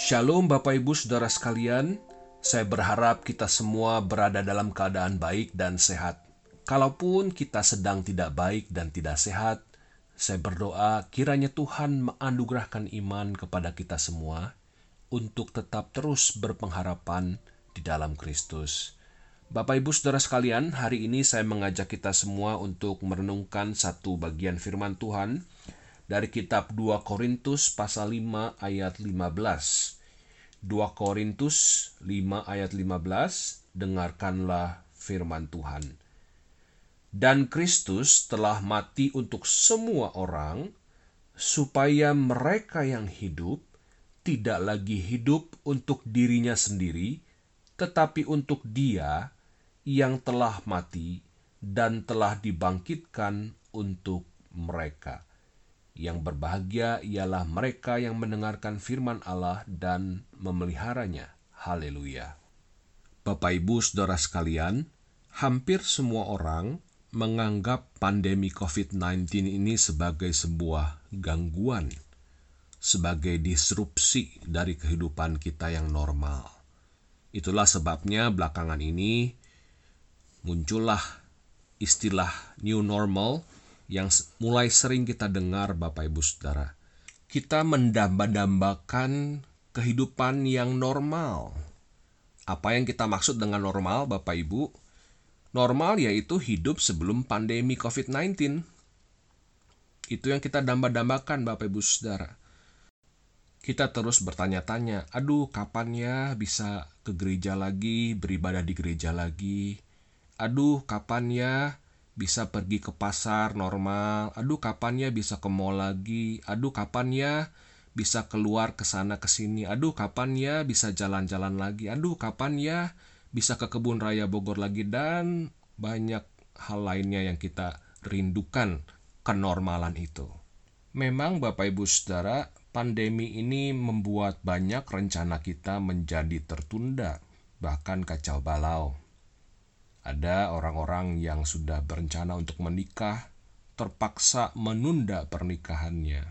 Shalom Bapak Ibu Saudara sekalian, saya berharap kita semua berada dalam keadaan baik dan sehat. Kalaupun kita sedang tidak baik dan tidak sehat, saya berdoa kiranya Tuhan menganugerahkan iman kepada kita semua untuk tetap terus berpengharapan di dalam Kristus. Bapak Ibu Saudara sekalian, hari ini saya mengajak kita semua untuk merenungkan satu bagian firman Tuhan dari kitab 2 Korintus pasal 5 ayat 15. 2 Korintus 5 ayat 15, dengarkanlah firman Tuhan. Dan Kristus telah mati untuk semua orang, supaya mereka yang hidup tidak lagi hidup untuk dirinya sendiri, tetapi untuk Dia yang telah mati dan telah dibangkitkan untuk mereka. Yang berbahagia ialah mereka yang mendengarkan firman Allah dan memeliharanya. Haleluya. Bapak Ibu Saudara sekalian, hampir semua orang menganggap pandemi COVID-19 ini sebagai sebuah gangguan, sebagai disrupsi dari kehidupan kita yang normal. Itulah sebabnya belakangan ini muncullah istilah new normal yang mulai sering kita dengar Bapak Ibu Saudara. Kita mendamba-dambakan kehidupan yang normal. Apa yang kita maksud dengan normal Bapak Ibu? Normal yaitu hidup sebelum pandemi COVID-19. Itu yang kita damba-dambakan Bapak Ibu Saudara. Kita terus bertanya-tanya, aduh kapan ya bisa ke gereja lagi, beribadah di gereja lagi? Aduh kapan ya bisa pergi ke pasar normal. Aduh, kapan ya bisa ke mall lagi? Aduh, kapan ya bisa keluar ke sana ke sini? Aduh, kapan ya bisa jalan-jalan lagi? Aduh, kapan ya bisa ke kebun raya Bogor lagi dan banyak hal lainnya yang kita rindukan kenormalan itu. Memang Bapak Ibu Saudara, pandemi ini membuat banyak rencana kita menjadi tertunda, bahkan kacau balau. Ada orang-orang yang sudah berencana untuk menikah, terpaksa menunda pernikahannya.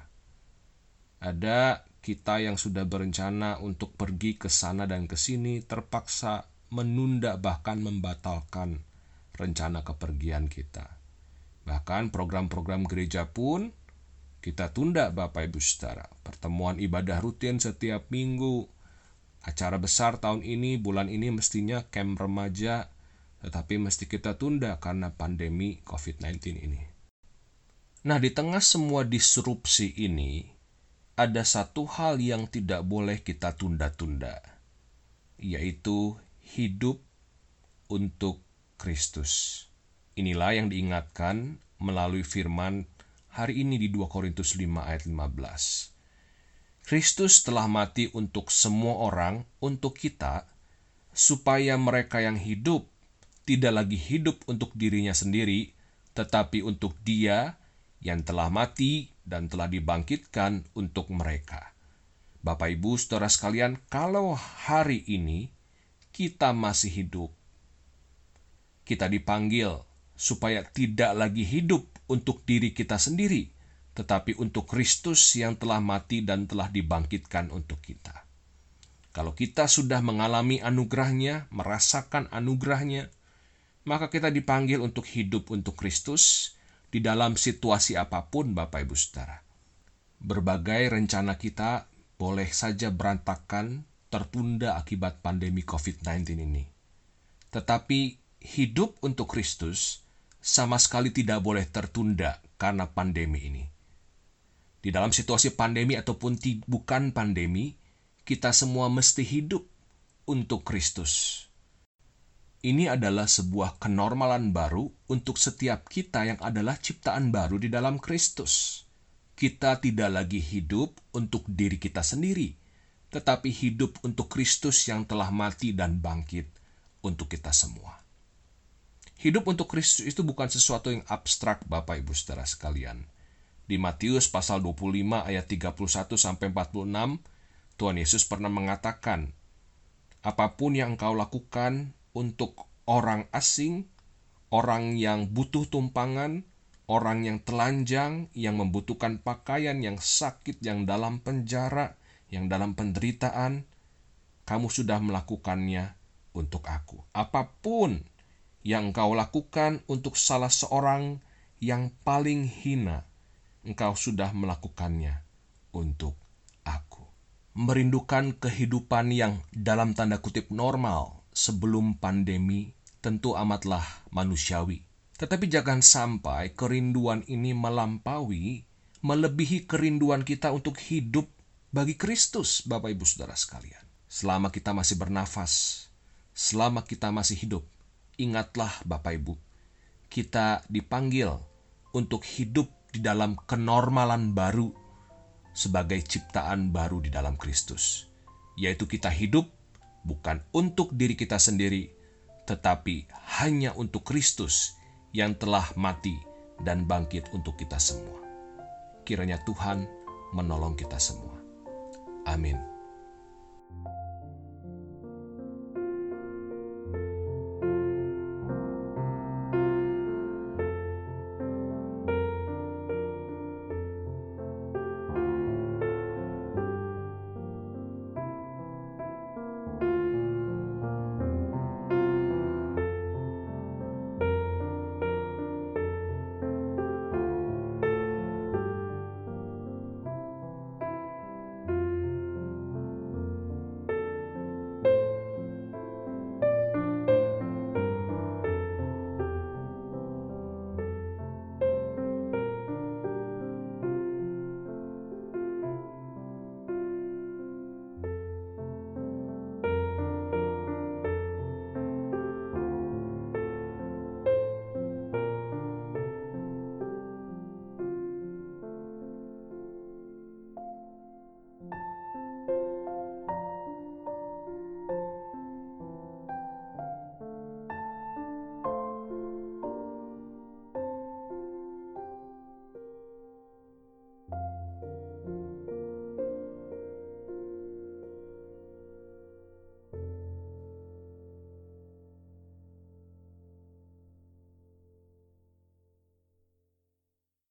Ada kita yang sudah berencana untuk pergi ke sana dan ke sini, terpaksa menunda, bahkan membatalkan rencana kepergian kita. Bahkan program-program gereja pun kita tunda, Bapak Ibu Saudara. Pertemuan ibadah rutin setiap minggu, acara besar tahun ini, bulan ini mestinya camp remaja tetapi mesti kita tunda karena pandemi COVID-19 ini. Nah, di tengah semua disrupsi ini, ada satu hal yang tidak boleh kita tunda-tunda, yaitu hidup untuk Kristus. Inilah yang diingatkan melalui firman hari ini di 2 Korintus 5 ayat 15. Kristus telah mati untuk semua orang, untuk kita, supaya mereka yang hidup tidak lagi hidup untuk dirinya sendiri, tetapi untuk Dia yang telah mati dan telah dibangkitkan untuk mereka. Bapak, ibu, saudara sekalian, kalau hari ini kita masih hidup, kita dipanggil supaya tidak lagi hidup untuk diri kita sendiri, tetapi untuk Kristus yang telah mati dan telah dibangkitkan untuk kita. Kalau kita sudah mengalami anugerahnya, merasakan anugerahnya, maka kita dipanggil untuk hidup untuk Kristus di dalam situasi apa pun Bapak Ibu Saudara. Berbagai rencana kita boleh saja berantakan, tertunda akibat pandemi COVID-19 ini. Tetapi hidup untuk Kristus sama sekali tidak boleh tertunda karena pandemi ini. Di dalam situasi pandemi ataupun bukan pandemi, kita semua mesti hidup untuk Kristus. Ini adalah sebuah kenormalan baru untuk setiap kita yang adalah ciptaan baru di dalam Kristus. Kita tidak lagi hidup untuk diri kita sendiri, tetapi hidup untuk Kristus yang telah mati dan bangkit untuk kita semua. Hidup untuk Kristus itu bukan sesuatu yang abstrak Bapak Ibu Saudara sekalian. Di Matius pasal 25 ayat 31 sampai 46, Tuhan Yesus pernah mengatakan, Apa pun yang engkau lakukan untuk orang asing, orang yang butuh tumpangan, orang yang telanjang, yang membutuhkan pakaian, yang sakit, yang dalam penjara, yang dalam penderitaan, kamu sudah melakukannya untuk aku. Apa pun yang engkau lakukan untuk salah seorang yang paling hina, engkau sudah melakukannya untuk aku. Merindukan kehidupan yang dalam tanda kutip normal sebelum pandemi tentu amatlah manusiawi. Tetapi jangan sampai kerinduan ini melampaui, melebihi kerinduan kita untuk hidup bagi Kristus, Bapak Ibu Saudara sekalian. Selama kita masih bernafas, selama kita masih hidup, ingatlah Bapak Ibu, kita dipanggil untuk hidup di dalam kenormalan baru sebagai ciptaan baru di dalam Kristus, yaitu kita hidup bukan untuk diri kita sendiri, tetapi hanya untuk Kristus yang telah mati dan bangkit untuk kita semua. Kiranya Tuhan menolong kita semua. Amin.